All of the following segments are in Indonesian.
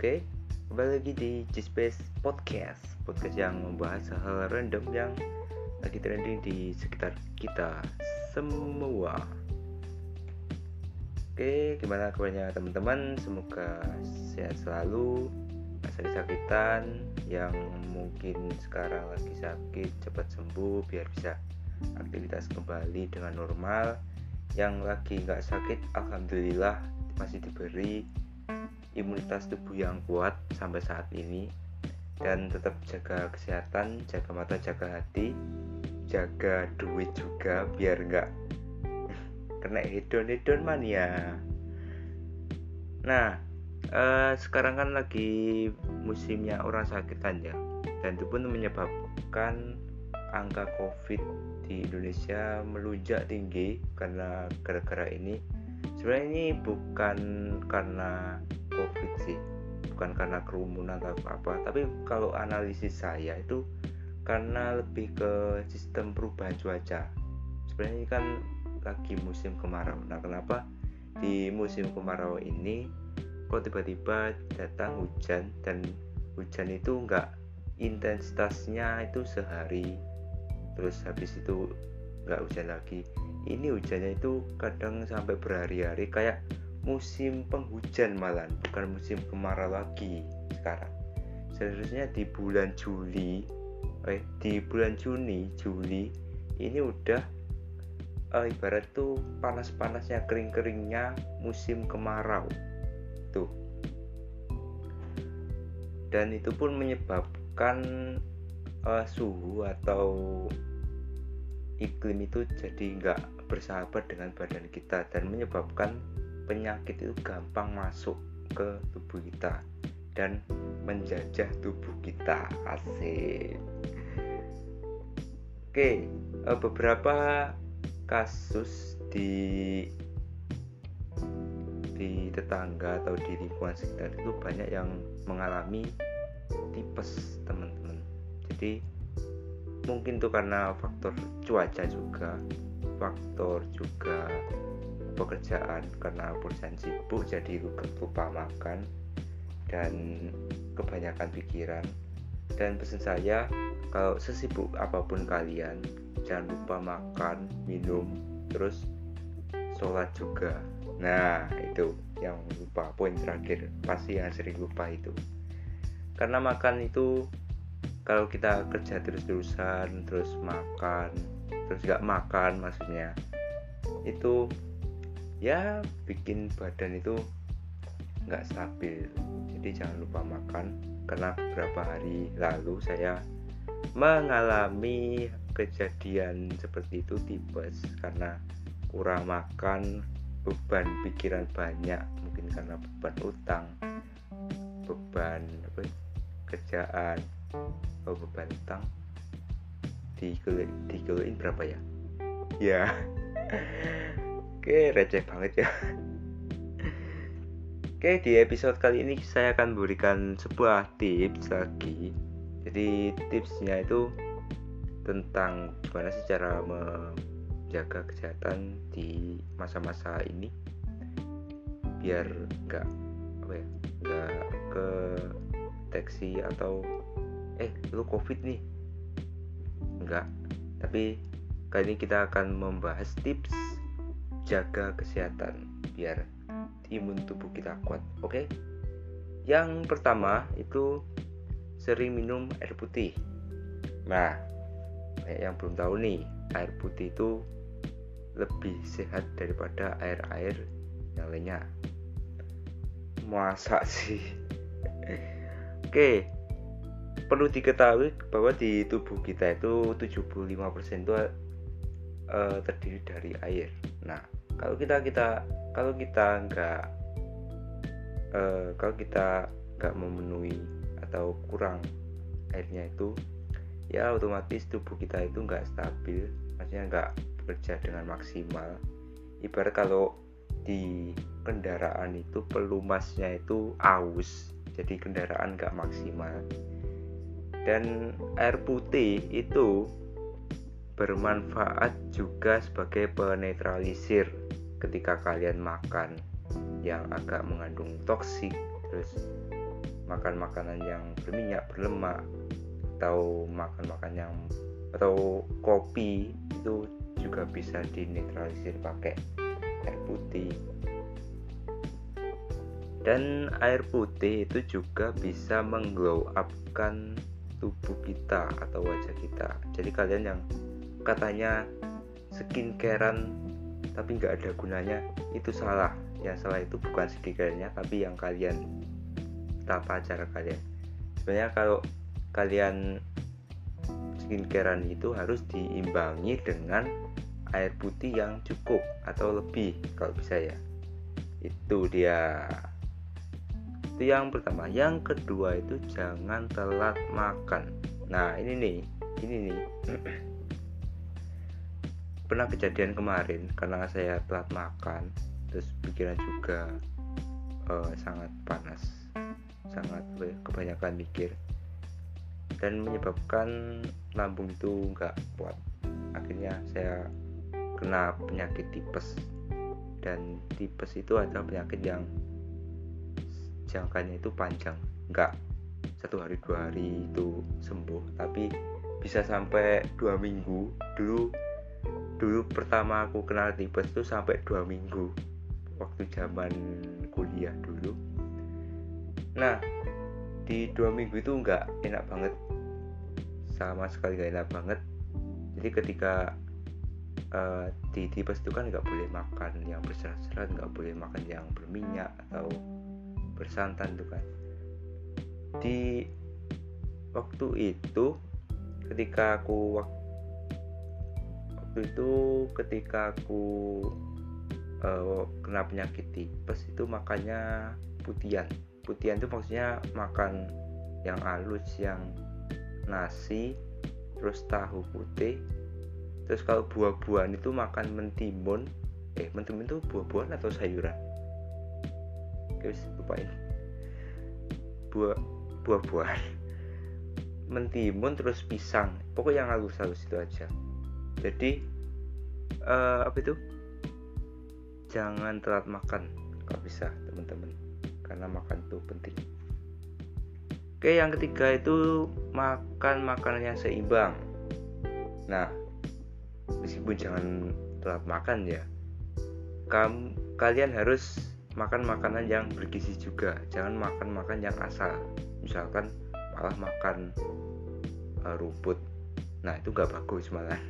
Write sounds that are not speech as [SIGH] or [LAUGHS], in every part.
Oke, kembali lagi di G-Space Podcast Podcast yang membahas hal random yang lagi trending di sekitar kita semua. Oke, gimana kabarnya teman-teman? Semoga sehat selalu. Masa kesakitan yang mungkin sekarang lagi sakit cepat sembuh biar bisa aktivitas kembali dengan normal. Yang lagi nggak sakit alhamdulillah masih diberi imunitas tubuh yang kuat sampai saat ini dan tetap jaga kesehatan, jaga mata, jaga hati, jaga duit juga biar nggak [LAUGHS] kena hedon hedon mania. Nah, eh, sekarang kan lagi musimnya orang sakitan ya, dan itu pun menyebabkan angka COVID di Indonesia melunjak tinggi karena gara-gara ini. Sebenarnya ini bukan karena covid sih. Bukan karena kerumunan atau apa. Tapi kalau analisis saya itu karena lebih ke sistem perubahan cuaca. Sebenarnya ini kan lagi musim kemarau. Nah kenapa di musim kemarau ini kok tiba-tiba datang hujan dan hujan itu enggak intensitasnya itu sehari? Terus habis itu enggak hujan lagi ini hujannya itu kadang sampai berhari-hari kayak musim penghujan malah bukan musim kemarau lagi sekarang. Seharusnya di bulan Juli eh di bulan Juni Juli ini udah eh, ibarat tuh panas-panasnya kering-keringnya musim kemarau. Tuh. Dan itu pun menyebabkan uh, suhu atau iklim itu jadi nggak bersahabat dengan badan kita dan menyebabkan penyakit itu gampang masuk ke tubuh kita dan menjajah tubuh kita. Asik. Oke eh, beberapa kasus di di tetangga atau di lingkungan sekitar itu banyak yang mengalami tipes teman-teman. Jadi mungkin itu karena faktor cuaca juga faktor juga pekerjaan karena perusahaan sibuk jadi lupa makan dan kebanyakan pikiran. Dan pesan saya kalau sesibuk apa pun kalian jangan lupa makan minum terus sholat juga. Nah itu yang lupa poin terakhir pasti yang sering lupa itu. Karena makan itu kalau kita kerja terus-terusan terus makan terus gak makan maksudnya itu ya bikin badan itu nggak stabil. Jadi jangan lupa makan karena beberapa hari lalu saya mengalami kejadian seperti itu tipes karena kurang makan beban pikiran banyak mungkin karena beban utang beban kerjaan beban utang dikeluin berapa ya ya [LAUGHS] Oke, receh banget ya. [LAUGHS] Oke, di episode kali ini saya akan berikan sebuah tips lagi. Jadi tipsnya itu tentang gimana sih cara menjaga kesehatan di masa-masa ini biar nggak apa ya nggak ke deteksi atau eh lu covid nih enggak tapi kali ini kita akan membahas tips jaga kesehatan biar imun tubuh kita kuat oke okay? yang pertama itu sering minum air putih nah yang belum tahu nih air putih itu lebih sehat daripada air-air yang lainnya masa sih [LAUGHS] oke okay. Perlu diketahui bahwa di tubuh kita itu 75% itu uh, terdiri dari air. Nah kalau kita kita kalau kita nggak uh, kalau kita nggak memenuhi atau kurang airnya itu ya otomatis tubuh kita itu nggak stabil maksudnya nggak bekerja dengan maksimal. Ibarat kalau di kendaraan itu pelumasnya itu aus jadi kendaraan nggak maksimal dan air putih itu bermanfaat juga sebagai penetralisir ketika kalian makan yang agak mengandung toksik terus makan makanan yang berminyak berlemak atau makan makan yang atau kopi itu juga bisa dinetralisir pakai air putih. Dan air putih itu juga bisa mengglow upkan tubuh kita atau wajah kita. Jadi kalian yang katanya skincarean tapi nggak ada gunanya itu salah. Yang salah itu bukan skincare-nya tapi yang kalian tata cara kalian. Sebenarnya kalau kalian skincarean itu harus diimbangi dengan air putih yang cukup atau lebih kalau bisa ya. Itu dia itu yang pertama. Yang kedua itu jangan telat makan. Nah ini nih. Ini nih. [CLEARS THROAT] Pernah kejadian kemarin karena saya telat makan terus pikiran juga uh, sangat panas sangat kebanyakan mikir dan menyebabkan lambung itu nggak kuat. Akhirnya saya kena penyakit tipes dan tipes itu adalah penyakit yang jangkanya itu panjang. Nggak satu hari dua hari itu sembuh. Tapi bisa sampai dua minggu. Dulu dulu pertama aku kenal tipes itu sampai dua minggu. Waktu zaman kuliah dulu. Nah di dua minggu itu nggak enak banget. Sama sekali nggak enak banget. Jadi ketika uh, di tipes itu kan nggak boleh makan yang berserat-serat nggak boleh makan yang berminyak atau bersantan tuh kan di waktu itu ketika aku waktu itu ketika aku uh, kena penyakit tipes itu makanya putian putian itu maksudnya makan yang halus yang nasi terus tahu putih. Terus kalau buah-buahan itu makan mentimun eh mentimun itu buah-buahan atau sayuran guys lupain. Buah buah-buahan. Mentimun terus pisang. Pokoknya yang halus-halus itu aja. Jadi uh, apa itu? Jangan telat makan kalau bisa teman-teman. Karena makan itu penting. Oke yang ketiga itu makan makanan yang seimbang. Nah meskipun jangan telat makan ya. Kamu kalian harus makan makanan yang bergizi juga. Jangan makan makan yang asal misalkan malah makan uh, rumput. Nah itu gak bagus malah.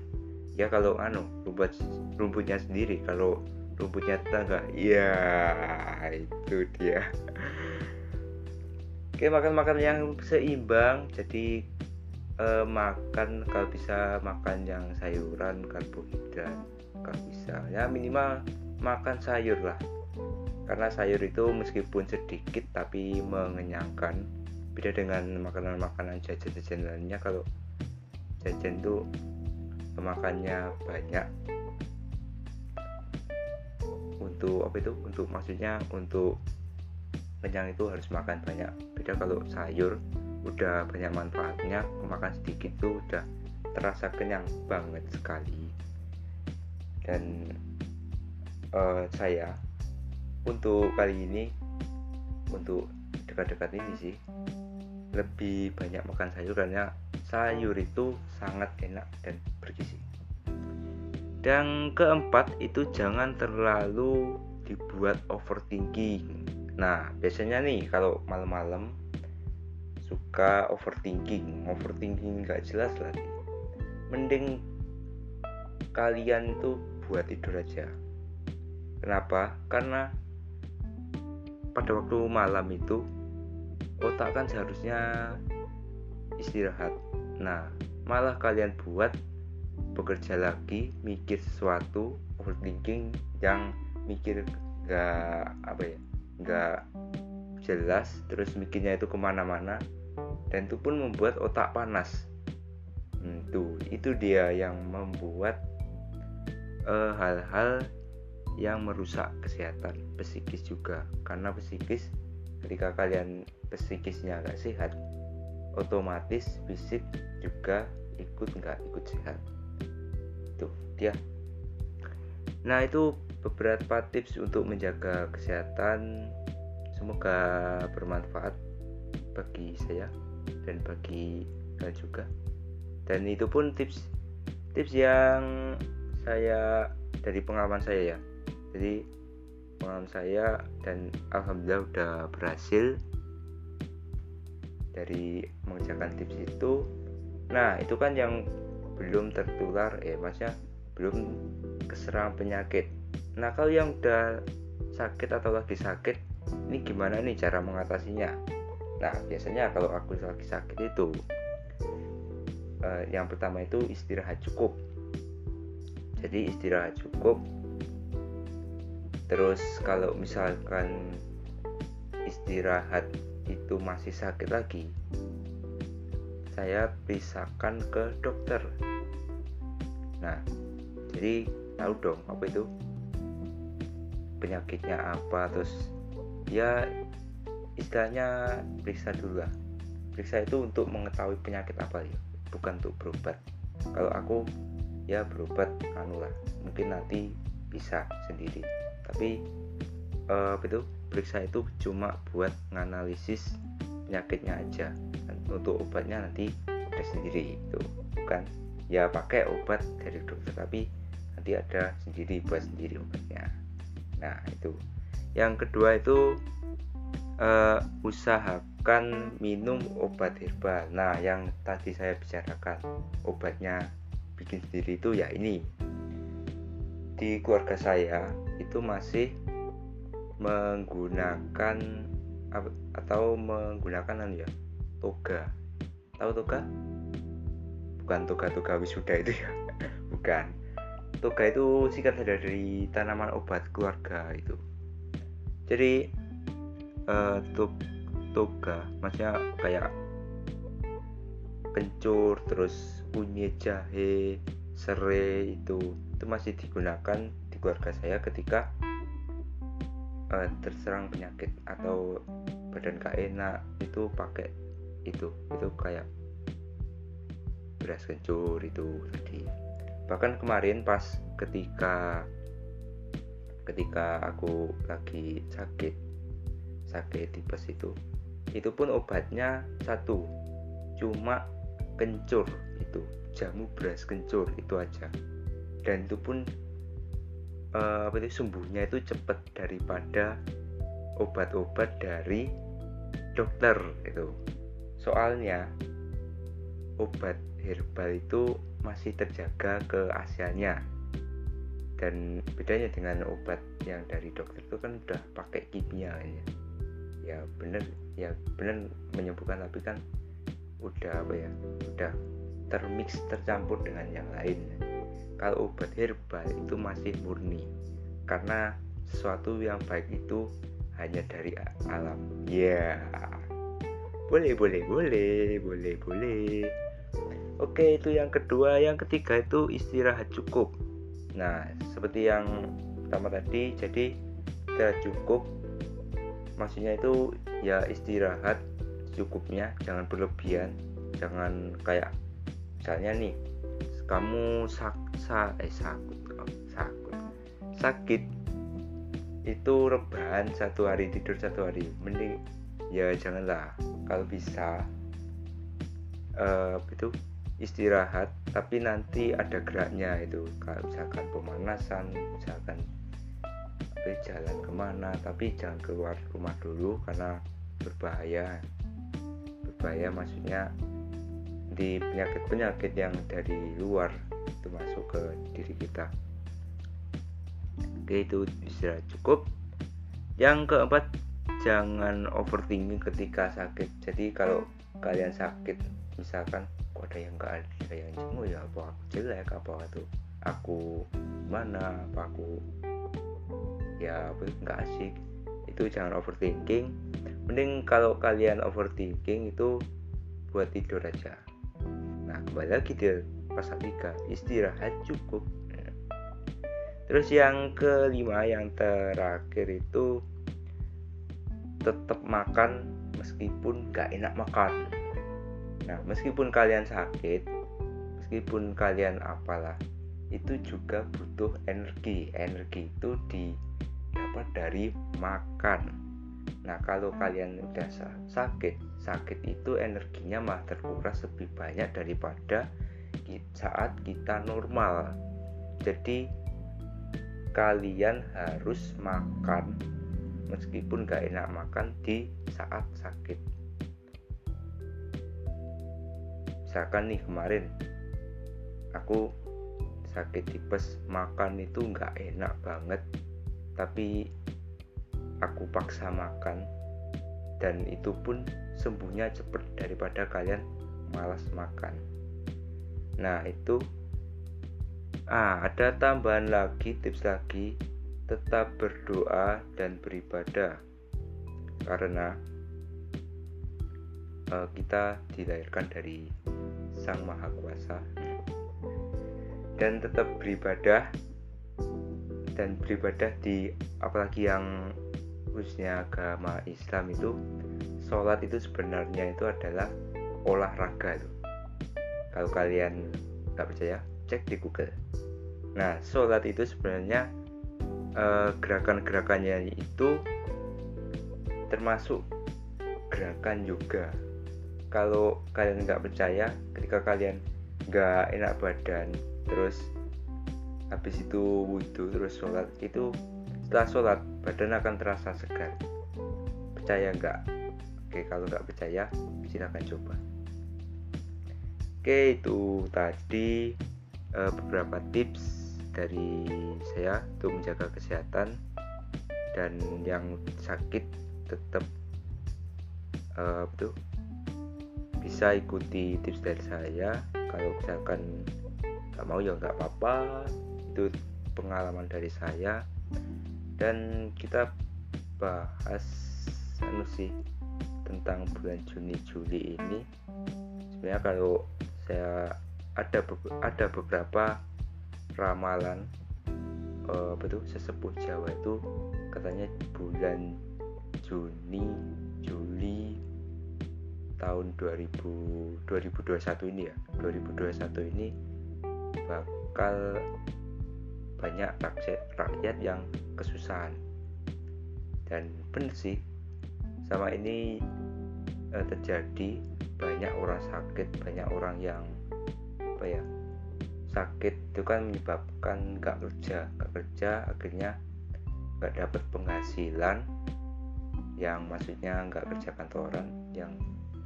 Ya kalau anu rumput rumputnya sendiri. Kalau rumputnya tetangga ya itu dia. [LAUGHS] Oke makan makan yang seimbang. Jadi uh, makan kalau bisa makan yang sayuran karbohidrat kalau bisa. Ya minimal makan sayur lah karena sayur itu meskipun sedikit tapi mengenyangkan. Beda dengan makanan-makanan jajan-jajan lainnya kalau jajan itu makannya banyak. Untuk apa itu? Untuk maksudnya untuk kenyang itu harus makan banyak. Beda kalau sayur udah banyak manfaatnya makan sedikit tuh udah terasa kenyang banget sekali. Dan uh, saya untuk kali ini untuk dekat-dekat ini sih lebih banyak makan sayur karena sayur itu sangat enak dan bergizi dan keempat itu jangan terlalu dibuat overthinking. Nah biasanya nih kalau malam-malam suka overthinking. Overthinking nggak jelas lagi. Mending kalian tuh buat tidur aja. Kenapa? Karena pada waktu malam itu otak kan seharusnya istirahat. Nah malah kalian buat bekerja lagi mikir sesuatu overthinking yang mikir gak apa ya gak jelas terus mikirnya itu ke mana-mana dan itu pun membuat otak panas. Hmm, itu dia yang membuat eh, hal-hal uh, yang merusak kesehatan psikis juga. Karena psikis ketika kalian psikisnya nggak sehat otomatis fisik juga ikut nggak ikut sehat. Itu dia. Nah itu beberapa tips untuk menjaga kesehatan. Semoga bermanfaat bagi saya dan bagi kalian juga. Dan itu pun tips tips yang saya dari pengalaman saya ya jadi pengalaman saya dan alhamdulillah udah berhasil dari mengerjakan tips itu. Nah itu kan yang belum tertular eh maksudnya belum keserang penyakit. Nah kalau yang udah sakit atau lagi sakit ini gimana nih cara mengatasinya? Nah biasanya kalau aku lagi sakit itu eh, yang pertama itu istirahat cukup. Jadi istirahat cukup terus kalau misalkan istirahat itu masih sakit lagi saya pisahkan ke dokter. Nah jadi tahu dong apa itu? Penyakitnya apa? Terus ya istilahnya periksa dulu lah. Periksa itu untuk mengetahui penyakit apa ya bukan untuk berobat. Kalau aku ya berobat anu lah mungkin nanti bisa sendiri tapi apa itu? Periksa itu cuma buat nganalisis penyakitnya aja. Dan untuk obatnya nanti ada sendiri itu. Bukan ya pakai obat dari dokter tapi nanti ada sendiri buat sendiri obatnya. Nah itu. Yang kedua itu uh, usahakan minum obat herbal. Nah yang tadi saya bicarakan obatnya bikin sendiri itu ya ini. Di keluarga saya itu masih menggunakan atau menggunakan anu ya toga. Tahu toga? Bukan toga-toga wisuda itu ya. [LAUGHS] Bukan. Toga itu singkat saja dari tanaman obat keluarga itu. Jadi uh, toga maksudnya kayak kencur terus kunyit jahe serai itu itu masih digunakan di keluarga saya ketika uh, terserang penyakit atau badan gak enak itu pakai itu itu kayak beras kencur itu tadi. Bahkan kemarin pas ketika ketika aku lagi sakit sakit tipes itu itu pun obatnya satu cuma kencur itu jamu beras kencur itu aja. Dan itu pun uh, apa itu sembuhnya itu cepat daripada obat-obat dari dokter itu soalnya obat herbal itu masih terjaga keasliannya dan bedanya dengan obat yang dari dokter itu kan udah pakai kimia ya ya bener ya bener menyembuhkan tapi kan udah apa ya udah termix tercampur dengan yang lain kalau obat herbal itu masih murni karena sesuatu yang baik itu hanya dari alam. Ya. Yeah. boleh boleh boleh boleh boleh. Oke itu yang kedua. Yang ketiga itu istirahat cukup. Nah seperti yang pertama tadi jadi istirahat cukup. Maksudnya itu ya istirahat cukupnya jangan berlebihan. Jangan kayak misalnya nih kamu sak sa eh sakit oh, sakit sakit. Itu rebahan satu hari tidur satu hari. Mending ya janganlah. Kalau bisa uh, itu istirahat. Tapi nanti ada geraknya itu. Kalau misalkan pemanasan misalkan tapi jalan ke mana. Tapi jangan keluar rumah dulu karena berbahaya. Berbahaya maksudnya di penyakit-penyakit yang dari luar itu masuk ke diri kita. Oke itu bisa cukup. Yang keempat jangan overthinking ketika sakit. Jadi kalau kalian sakit misalkan kok ada yang enggak ada yang jenguk ya? Apa aku jelek? Apa itu? Aku mana? Apa aku ya apa enggak asik. Itu jangan overthinking. Mending kalau kalian overthinking itu buat tidur aja nah kembali lagi di pasal 3 istirahat cukup. Terus yang kelima yang terakhir itu tetap makan meskipun gak enak makan. Nah meskipun kalian sakit meskipun kalian apalah itu juga butuh energi. Energi itu didapat dari makan. Nah kalau kalian udah sakit sakit itu energinya malah terkuras lebih banyak daripada saat kita normal. Jadi kalian harus makan meskipun gak enak makan di saat sakit. Misalkan nih kemarin aku sakit tipes makan itu nggak enak banget tapi aku paksa makan. Dan itu pun sembuhnya cepet daripada kalian malas makan. Nah itu. Ah ada tambahan lagi tips lagi. Tetap berdoa dan beribadah. Karena uh, kita dilahirkan dari Sang Maha Kuasa. Dan tetap beribadah. Dan beribadah di apalagi yang khususnya agama Islam itu sholat itu sebenarnya itu adalah olahraga tuh. kalau kalian nggak percaya cek di Google. Nah sholat itu sebenarnya eh, gerakan-gerakannya itu termasuk gerakan juga kalau kalian nggak percaya ketika kalian nggak enak badan terus habis itu wudhu terus sholat itu setelah sholat badan akan terasa segar. Percaya nggak oke kalau nggak percaya silahkan coba. Oke itu tadi uh, beberapa tips dari saya untuk menjaga kesehatan dan yang sakit tetap betul bisa ikuti tips dari saya. Kalau misalkan nggak mau ya nggak apa-apa. Itu pengalaman dari saya. Dan kita bahas anu sih tentang bulan Juni Juli ini sebenarnya kalau saya ada ada beberapa ramalan uh, betul sesepuh Jawa itu katanya bulan Juni Juli tahun 2000 2021 ini ya 2021 ini bakal banyak rakyat, rakyat yang kesusahan. Dan benar sih sama ini eh, terjadi banyak orang sakit banyak orang yang apa ya sakit itu kan menyebabkan nggak kerja nggak kerja akhirnya nggak dapat penghasilan yang maksudnya nggak kerja kantoran yang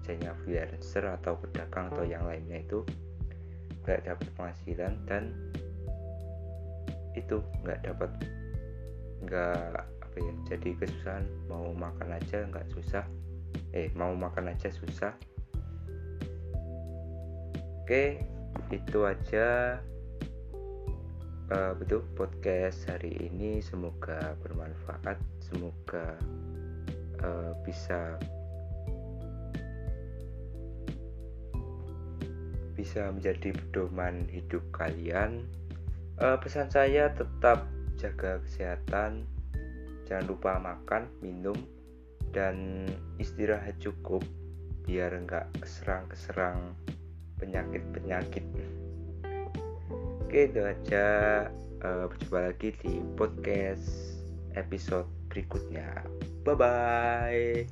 misalnya freelancer atau pedagang atau yang lainnya itu nggak dapat penghasilan dan itu nggak dapat nggak apa ya jadi kesusahan. Mau makan aja nggak susah. Eh mau makan aja susah. Oke itu aja uh, betul podcast hari ini. Semoga bermanfaat. Semoga uh, bisa bisa menjadi pedoman hidup kalian. Uh, pesan saya tetap jaga kesehatan, jangan lupa makan, minum, dan istirahat cukup biar nggak keserang-keserang penyakit-penyakit. Oke itu aja. Uh, berjumpa lagi di podcast episode berikutnya. Bye bye.